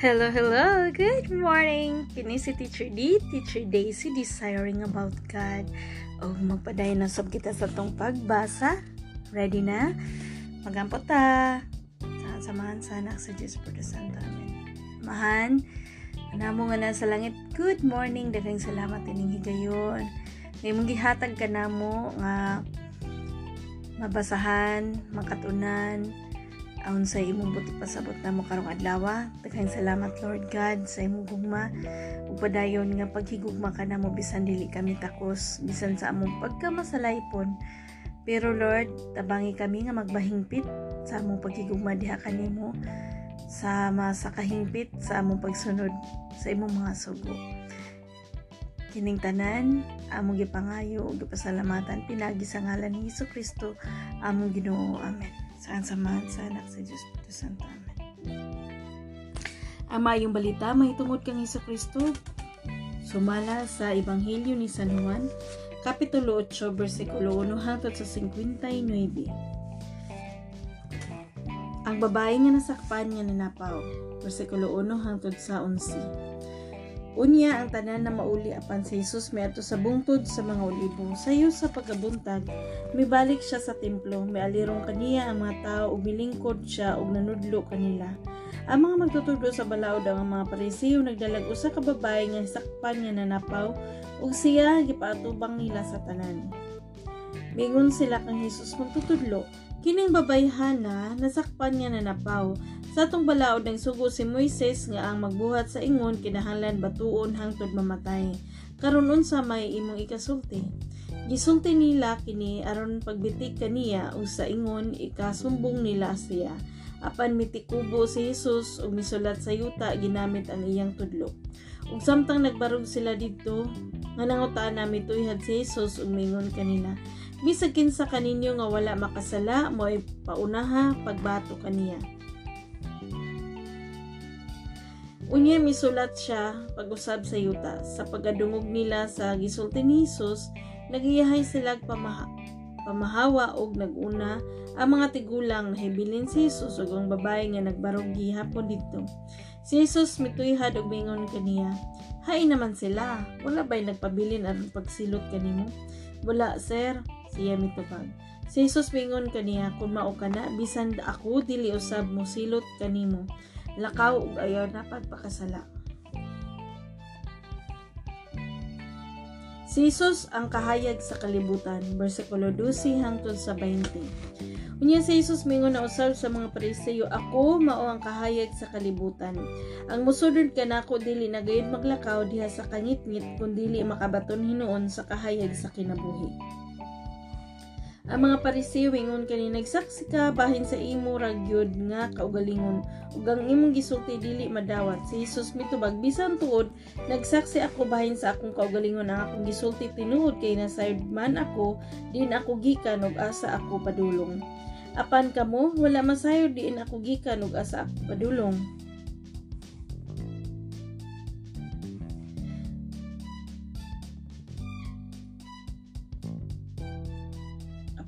Hello, hello! Good morning! Kini si Teacher D, Teacher Daisy, desiring about God. O magpadayon na sab kita sa tong pagbasa. Ready na? Magampot ta! Sa samahan sana sa Diyos the Santo. Amen. Mahan, anamo nga na sa langit, good morning! Daghang salamat ining higayon. Ngay mong gihatag ka na mo nga mabasahan, makatunan, aun sa imong buti pasabot na mo karong adlaw daghang salamat Lord God sa imong gugma. Ug padayon nga paghigugma ka na mo bisan dili kami takos bisan sa among pagkamasalaypon. Pero Lord tabangi kami nga magbahingpit sa among paghigugma diha kanimo sa sa kahingpit sa among pagsunod sa imong mga sugo. Kining tanan among gipangayo ug gipasalamatan pinagi sa ngalan ni Hesus Kristo among Ginoo. Amen Saan samahan sa anak sa Diyos Puto Santa. Amen. Ang mayong balita, mahitungod kang Iso Kristo. Sumala sa Ebanghelyo ni San Juan, Kapitulo 8, versikulo 1 hangtod sa 59. Ang babae nga nasakpan nga nanapaw, versikulo 1 hangtod sa 11. Unya ang tanan na mauli apan si Jesus may ato sa bungtod sa mga olibo. Sayo sa pagabuntag, mibalik siya sa templo, may alirong kaniya ang mga tao ug milingkod siya ug nanudlo kanila. Ang mga magtutudo sa balaod ang mga parisiyo nagdalag usa ka babae nga sakpan nga nanapaw ug siya gipaatubang nila sa tanan. Mingon sila kang Jesus magtutudlo, kining babayhana nasakpan nga nanapaw sa atong balaod ng sugo si Moises nga ang magbuhat sa ingon kinahanglan batuon hangtod mamatay. Karon unsa may imong ikasulti? Gisulti nila kini aron pagbitik kaniya o sa ingon ikasumbong nila siya. Apan mitikubo si Jesus ug misulat sa yuta ginamit ang iyang tudlo. Ug samtang nagbarog sila didto nga nangutaan na mituyhad si Jesus ug mingon kanila bisag kinsa kaninyo nga wala makasala mo ay paunaha pagbato kaniya. Unya misulat siya pag-usab sa yuta sa pagadungog nila sa gisulti ni Hesus nagiyahay sila pamaha, pamahawa og naguna ang mga tigulang nahibilin si Jesus ug ang babae nga nagbarog gihapon didto. Si Jesus mituyhad og mingon kaniya, "Hay naman sila, wala ba'y nagpabilin aron pagsilot kanimo?" "Wala, sir," siya mitubag. Si Jesus mingon kaniya, "Kung mao kana, bisan ako dili usab mo silot kanimo." Lakaw ug ayaw na pagpakasala. Si Jesus ang kahayag sa kalibutan, versikulo 12 hangtod sa 20. Unya si Jesus mingon na usab sa mga Pariseyo, ako mao ang kahayag sa kalibutan. Ang musudod kanako dili na gayud maglakaw diha sa kangitngit kun dili makabaton hinuon sa kahayag sa kinabuhi. Ang mga parisiyo ingon kani nagsaksi ka bahin sa imo ragyod nga kaugalingon ug ang imong gisulti dili madawat. Si Jesus mitubag bisan tuod nagsaksi ako bahin sa akong kaugalingon ang akong gisulti tinuod kay nasayod man ako din ako gikan ug asa ako padulong. Apan kamo wala masayod diin ako gikan ug asa ako padulong.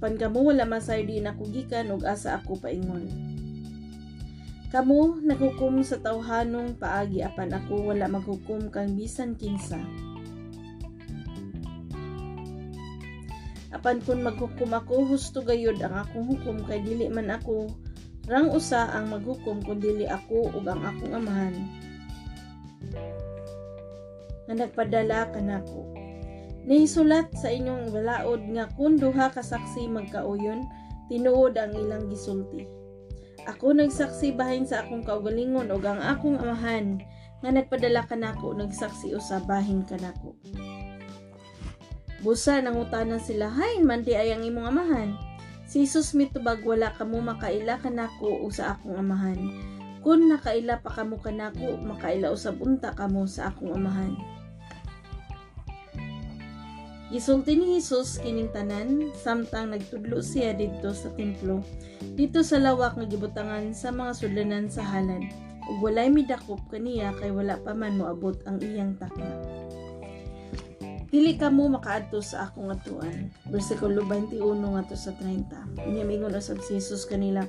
Apan kamo wala masay di ako gikan ug asa ako paingon. Kamo naghukom sa tawhanong paagi apan ako wala maghukom kang bisan kinsa. Apan kun maghukom ako husto gayud ang akong hukom kay dili man ako rang usa ang maghukom kun dili ako ug ang akong amahan. Nga nagpadala kanako. Nihisulat sa inyong balaod nga kun duha ka saksi magkauyon, tinuod ang ilang gisulti. Ako nagsaksi bahin sa akong kaugalingon ug ang akong amahan nga nagpadala kanako nagsaksi usa bahin kanako. Busa nangutanan sila, "Hay, man di ay ang imong amahan?" Si Jesus mitubag wala kamo makaila kanako o sa akong amahan. Kun nakaila pa kamo kanako, makaila usab unta kamo sa akong amahan. Gisulti ni Jesus kining tanan samtang nagtudlo siya didto sa templo dito sa lawak nga gibutangan sa mga sudlanan sa halad ug walay midakop kaniya kay wala pa man moabot ang iyang takna. Dili ka makaadto sa akong atuan. Versikulo 21 ngadto sa 30. Unya mingon usab si Jesus kanila,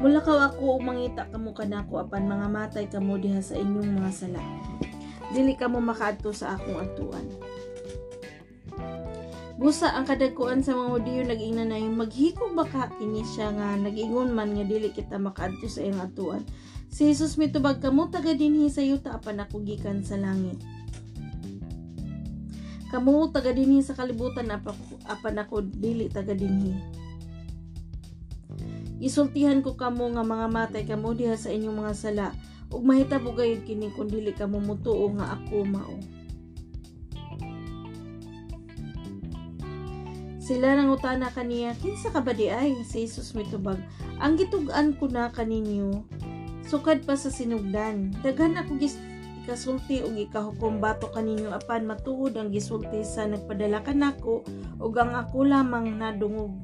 "Mula ka ako mangita kamo kanako apan mga matay kamo diha sa inyong mga sala. Dili ka makaadto sa akong atuan." Busa ang kadagkuan sa mga Hudiyo nag-inanay, maghikog ba ka kini siya nga nag-ingon man nga dili kita makaadto sa iyang atuan. Si Jesus mitubag kamo taga dinhi sa yuta apan ako gikan sa langit. Kamo taga dinhi sa kalibutan apan ako dili taga dinhi. Isultihan ko kamo nga mga matay kamo diha sa inyong mga sala ug mahitabo gayud kini kun dili kamo mutuo nga ako mao. Sila nang utana kaniya, kinsa ka ba di ay? Si Jesus mitubag, ang gitugan ko na kaninyo, sukad pa sa sinugdan. Daghan ako gis ikasulti ug ikahukom bato kaninyo apan matuod ang gisulti sa nagpadala kanako ug ang ako lamang nadungog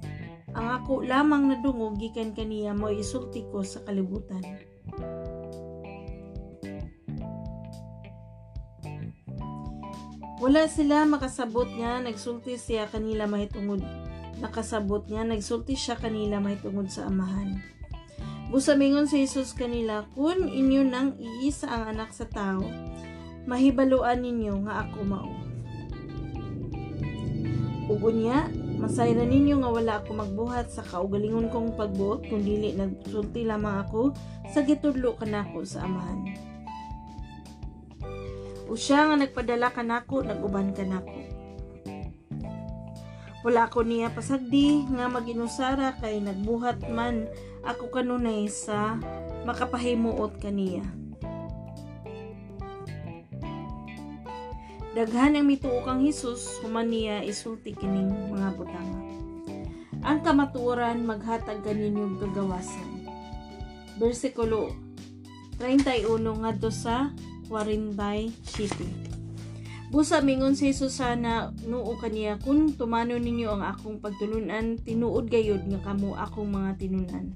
ang ako lamang nadungog gikan kaniya mo isulti ko sa kalibutan Wala sila makasabot nga nagsulti siya kanila mahitungod. Nakasabot nga nagsulti siya kanila mahitungod sa amahan. Busamingon sa Jesus kanila, kun inyo nang iisa ang anak sa tao, mahibaluan ninyo nga ako mao. Ugo niya, masayra ninyo nga wala ako magbuhat sa kaugalingon kong pagbuot, kung dili nagsulti lamang ako sa gitudlo kanako sa amahan. O siya nga nagpadala kanako, naguban kanako. Wala ko niya pasagdi nga maginusara kay nagbuhat man ako kanunay sa makapahimuot kaniya. Daghan ang mituo kang Hesus, human niya isulti kining mga butanga. Ang kamatuoran maghatag kaninyo gagawasan. Versikulo 31 ngadto sa 47. Busa mingon si Susana noo kaniya kun tumano ninyo ang akong pagtulunan tinuod gayud nga kamo akong mga tinunan.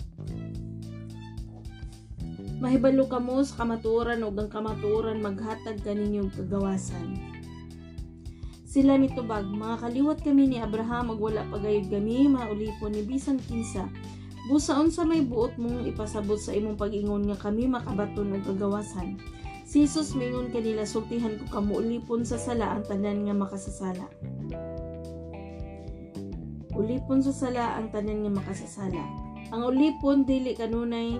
Mahibalo kamo sa kamatuoran ug ang kamatuoran maghatag kaninyo kagawasan. Sila nitubag, mga kaliwat kami ni Abraham ug wala pa gayud kami maulipon ni bisan kinsa. Busa unsa may buot mong ipasabot sa imong pag-ingon nga kami makabaton og kagawasan Si Jesus mingon kanila sultihan ko kamo ulipon sa sala ang tanan nga makasasala. Ulipon sa sala ang tanan nga makasasala. Ang ulipon dili kanunay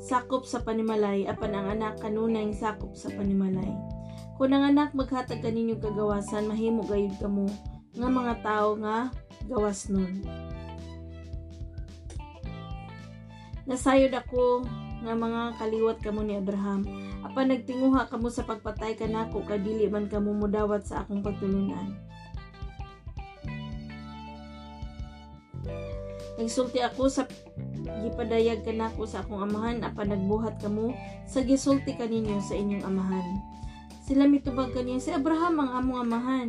sakop sa panimalay apan ang anak kanunay sakop sa panimalay. Kung ang anak maghatag kaninyo kagawasan mahimo gayud kamo nga mga tao nga gawas nun. Nasayod ako nga mga kaliwat kamo ni Abraham. Apan nagtinguha kamo sa pagpatay kanako kay dili man kamo mudawat sa akong pagtulunan Nagsulti ako sa gipadayag kanako sa akong amahan. Apan nagbuhat kamo sa gisulti kaninyo sa inyong amahan sila mitubag kaniya si Abraham ang among amahan.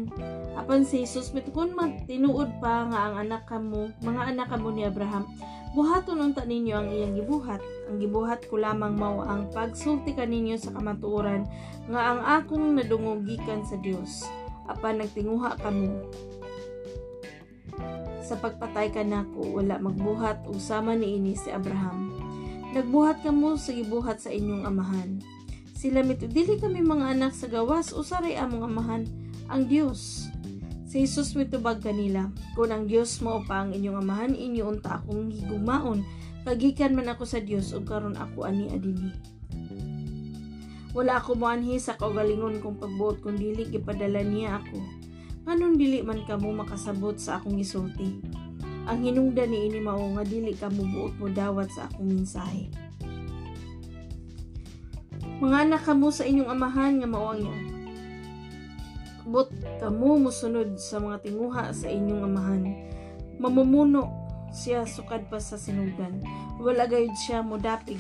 Apan si Jesus mitukon man tinuod pa nga ang anak kamo mga anak kamo ni Abraham. Buhaton unta ninyo ang iyang gibuhat. Ang gibuhat ko lamang mao ang pagsulti kaninyo sa kamatuoran nga ang akong nadungogikan sa Dios apan nagtinguha kamo sa pagpatay kanako wala magbuhat. Usama niini si Abraham. Nagbuhat kamo sa gibuhat sa inyong amahan sila mito dili kami mga anak sa gawas usaray among amahan ang Dios Si Jesus mitubag kanila, kung ang Dios mao pa ang inyong amahan, inyo unta akong higumaon, kagikan man ako sa Dios ug karon ako ani adini. Wala ako moanhi sa kaugalingon kong pagbuot kung dili gipadala niya ako. Nganong dili man kamo makasabot sa akong gisulti. Ang hinungdan ni ini mao nga dili kamo buot mo dawat sa akong mensahe. Mga anak kamo sa inyong amahan nga mao ang But kamo musunod sa mga tinguha sa inyong amahan. Mamumuno siya sukad pa sa sinugan. Wala gayud siya modapig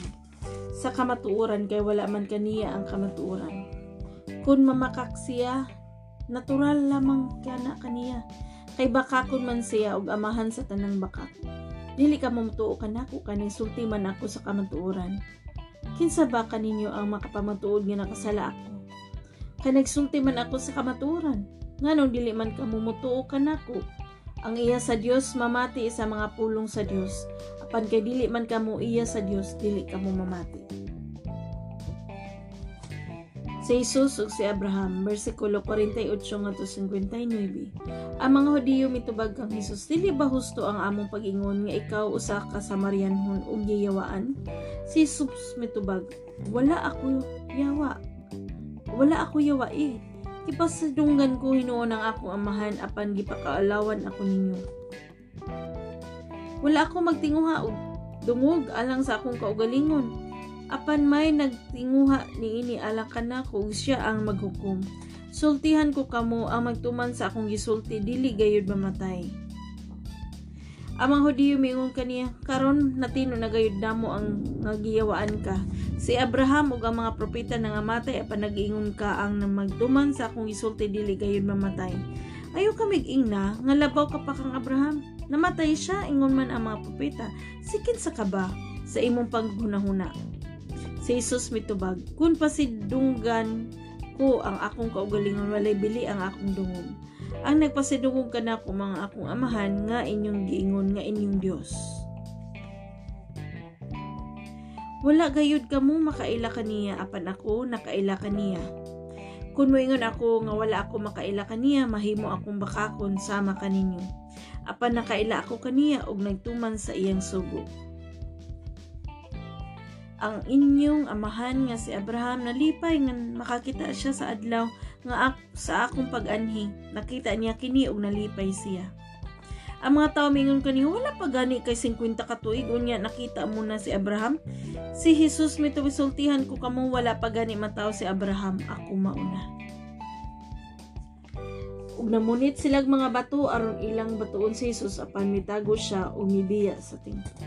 sa kamatuoran kay wala man kaniya ang kamatuoran. Kung mamakak siya, natural lamang kana kaniya. Kay bakakon man siya og amahan sa tanang bakak. Dili ka mamutuo kanako kani sulti man ako sa kamatuoran. Kinsa ba kaninyo ang makapamatuod nga nakasala ako? Kay nagsulti man ako sa kamaturan. nganong dili man ka mumutuo kanako ang iya sa Dios mamati sa mga pulong sa Dios apan kay dili man kamo iya sa Dios dili kamo mamati Si Jesus ug si Abraham, versikulo 48 ngadto 59. Ang mga Hudiyo mitubag kang Hesus, dili ba husto ang among pag-ingon nga ikaw usa ka Samarianhon ug giyawaan? Si Jesus mitubag, wala ako yawa. Wala ako yawa eh. Kipasadunggan ko hinuon ang akong amahan apan gipakaalawan ako ninyo. Wala ako magtinguha og dungog alang sa akong kaugalingon apan may nagtinguha niini alang kanako siya ang maghukom sultihan ko kamo ang magtuman sa akong gisulti dili gayud mamatay Amang Hudiyo miingon kaniya, karon natino na gayud namo ang nagiyawaan ka. Si Abraham ug ang mga propeta nga matay apan nag-ingon ka ang magtuman sa akong gisulti dili gayud mamatay. Ayo ka mig-ingna nga labaw ka pa kang Abraham. Namatay siya ingon man ang mga propeta. Sikin sa kaba sa imong panghunahuna. Si Jesus mitubag, kun pasidunggan ko ang akong kaugalingon walay bili ang akong dungog. Ang nagpasidungog ka na ko mga akong amahan nga inyong giingon nga inyong Dios. Wala gayud kamo makaila kaniya apan ako nakaila kaniya. Kung moingon ako nga wala ako makaila kaniya, mahimo akong bakakon sama kaninyo. Apan nakaila ako kaniya og nagtuman sa iyang sugo ang inyong amahan nga si Abraham nalipay nga makakita siya sa adlaw nga ak sa akong pag-anhi. Nakita niya kini og nalipay siya. Ang mga tao mingon kani wala pa gani kay 50 ka tuig. Unya nakita mo na si Abraham. Si Jesus mitubisultihan ko kamo wala pa gani mataw si Abraham. Ako mauna. Ug namunit silag mga bato aron ilang batuon si Jesus apan mitago siya ug mibiya sa tingkod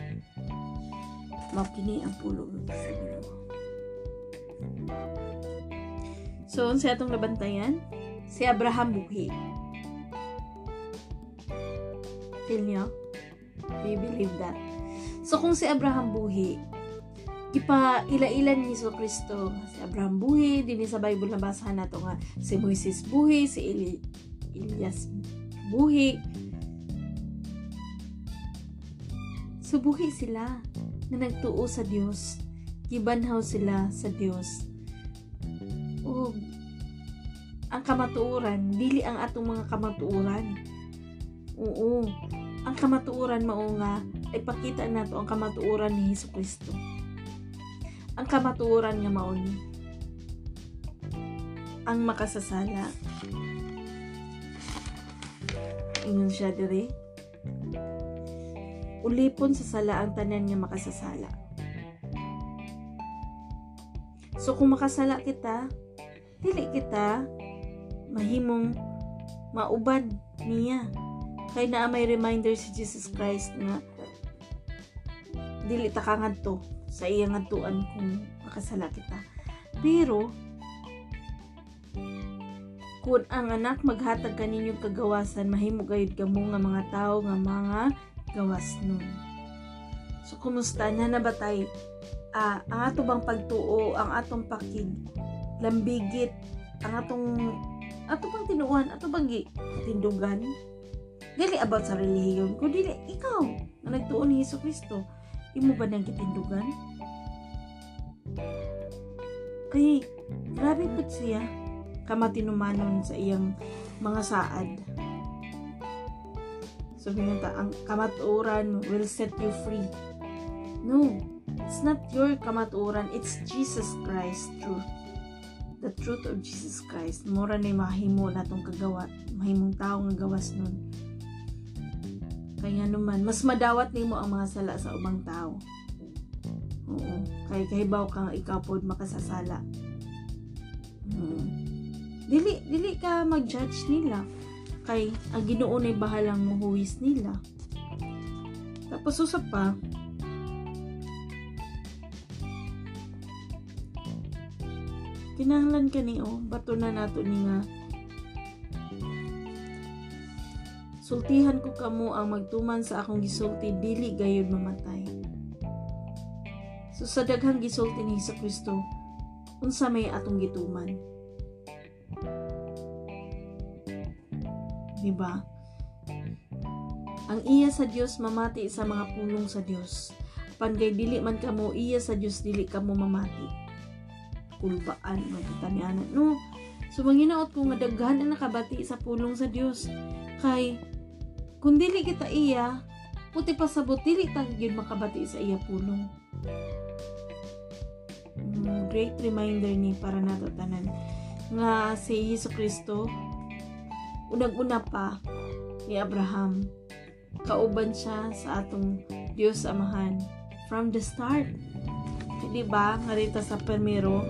mao kini ang pulo sa Ginoo. So, unsa atong nabantayan? Si Abraham buhi. Feel niyo? Do believe that? So, kung si Abraham buhi, ipa ila-ilan ni Hesus Kristo si Abraham buhi dinhi sa Bible na basahan nato nga si Moises buhi si Eli Elias buhi so buhi sila na nagtuo sa Dios gibanhaw sila sa Dios ug ang kamatuoran dili ang atong mga kamatuoran. Oo ang kamatuoran mao nga ipakita nato ang kamatuoran ni Hesus Kristo. Ang kamatuoran nga mao ni ang makasasala. Ingon siya diri ulipon sa sala ang tanan nga makasasala. So kung makasala kita, dili kita mahimong mauban niya. Kay naa may reminder si Jesus Christ nga dili ta kangadto sa iyang ngadtuan kung makasala kita. Pero kung ang anak maghatag kaninyong kagawasan mahimo gayud kamo nga mga tao nga mga gawas nun. So, kumusta na nabatay? Uh, ang ato bang pagtuo, ang atong pakig, lambigit, ang atong ato bang tinuan, ato bang tindugan? Dili about sa relihiyon, kung dili, ikaw, na nagtuo ni Hesus Kristo, imo ba nang kitindugan? Kay, grabe po siya, kamatinumanon sa iyang mga saad. Sabihin nata, ang kamaturan will set you free. No, it's not your kamaturan, it's Jesus Christ truth. The truth of Jesus Christ. Mura na mahimo na itong kagawa, mahimong tao nga gawas nun. Kaya naman, mas madawat nimo ang mga sala sa ubang tao. Oo. Kay kahibaw kang ikaw pod makasasala. Hmm. Dili dili ka mag-judge nila kay ang Ginoo nay bahalang muhuwis nila. Tapos usap pa, kinahanglan kani o bato na nato ni nga sultihan ko kamo ang magtuman sa akong gisulti dili gayud mamatay so sa daghang gisulti ni Hesus Kristo unsa may atong gituman di ba? Ang iya sa Dios mamati sa mga pulong sa Dios. Pangay dili man kamo iya sa Dios dili kamo mamati. Kulbaan magtanianan no. So manginaot ko nga daghan ang nakabati sa pulong sa Dios. Kay kung dili kita iya, puti pasabot dili tang gyud makabati sa iya pulong. Mm, great reminder ni para nato tanan nga si Hesus Kristo unang-una pa ni Abraham kauban siya sa atong Dios Amahan from the start. Di ba? Nga rito sa primero,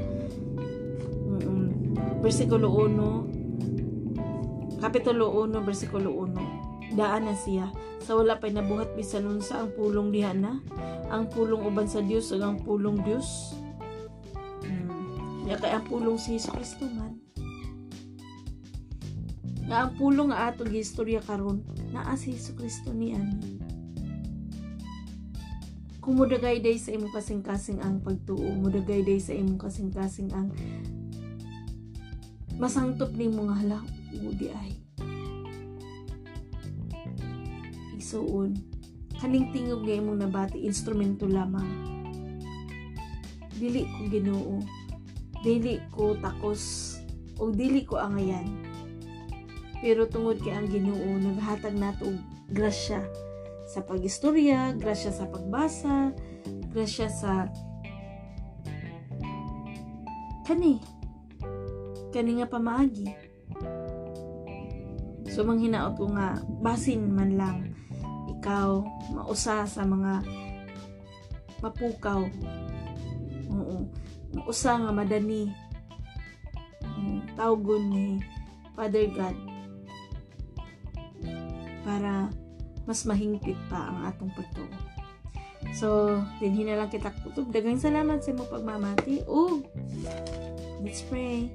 versikulo 1, kapitulo 1, versikulo 1. Daan na siya. Sa wala pa'y nabuhat bisan nun sa ang pulong diha na. Ang pulong uban sa Dios ug ang pulong Dios. Mm. kay ang pulong si Hesus Kristo man nga ang pulong nga atong gistorya karon. Naa si Hesus Kristo ni ani. Kung mudagay day sa imong kasing-kasing ang pagtuo. Mudagay day sa imong kasing-kasing ang masangtop ni mga hala udi ay. Isuon. Kaning tingog nga imong nabati instrumento lamang. Dili ko Ginoo. Dili ko takos. O dili ko angayan pero tungod kay ang Ginoo naghatag nato og grasya sa pagistorya, grasya sa pagbasa, grasya sa kani kani nga pamaagi. So manghinaot ko nga basin man lang ikaw mausa sa mga mapukaw. Oo. Mausa nga madani. Tawgon ni Father God para mas mahingpit pa ang atong pagtuo. So, dinhi na lang kita kutob. Daghang salamat sa imong pagmamati. Oh, let's pray.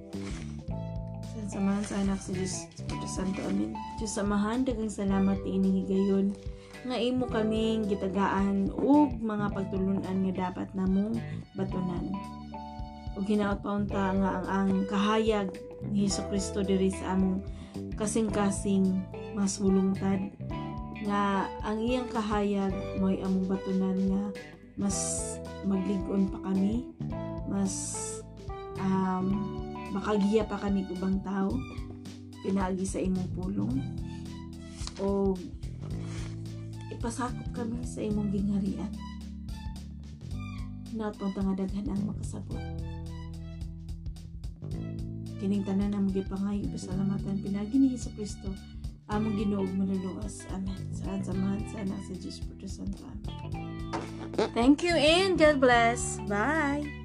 Sa samahan sa anak sa Diyos, Espiritu Santo, Amen. Diyos samahan, daghang salamat ini higayon nga imo kaming gitagaan ug mga pagtulunan nga dapat namong batunan. Ug hinaot paunta nga ang, ang kahayag ni Hesus Kristo diri sa among kasing-kasing mas mulungtad nga ang iyang kahayag mo'y among batunan nga mas magligon pa kami mas um, makagiya pa kami ubang tao pinagi sa imong pulong o ipasakop kami sa imong gingharian. Natong nga daghan ang makasabot. Kining tanan ang gipangayo pasalamatan pinagi ni Hesus Kristo among Ginoo manuluwas amen sa samahan sa anak sa Diyos Santo. Amen thank you and God bless. Bye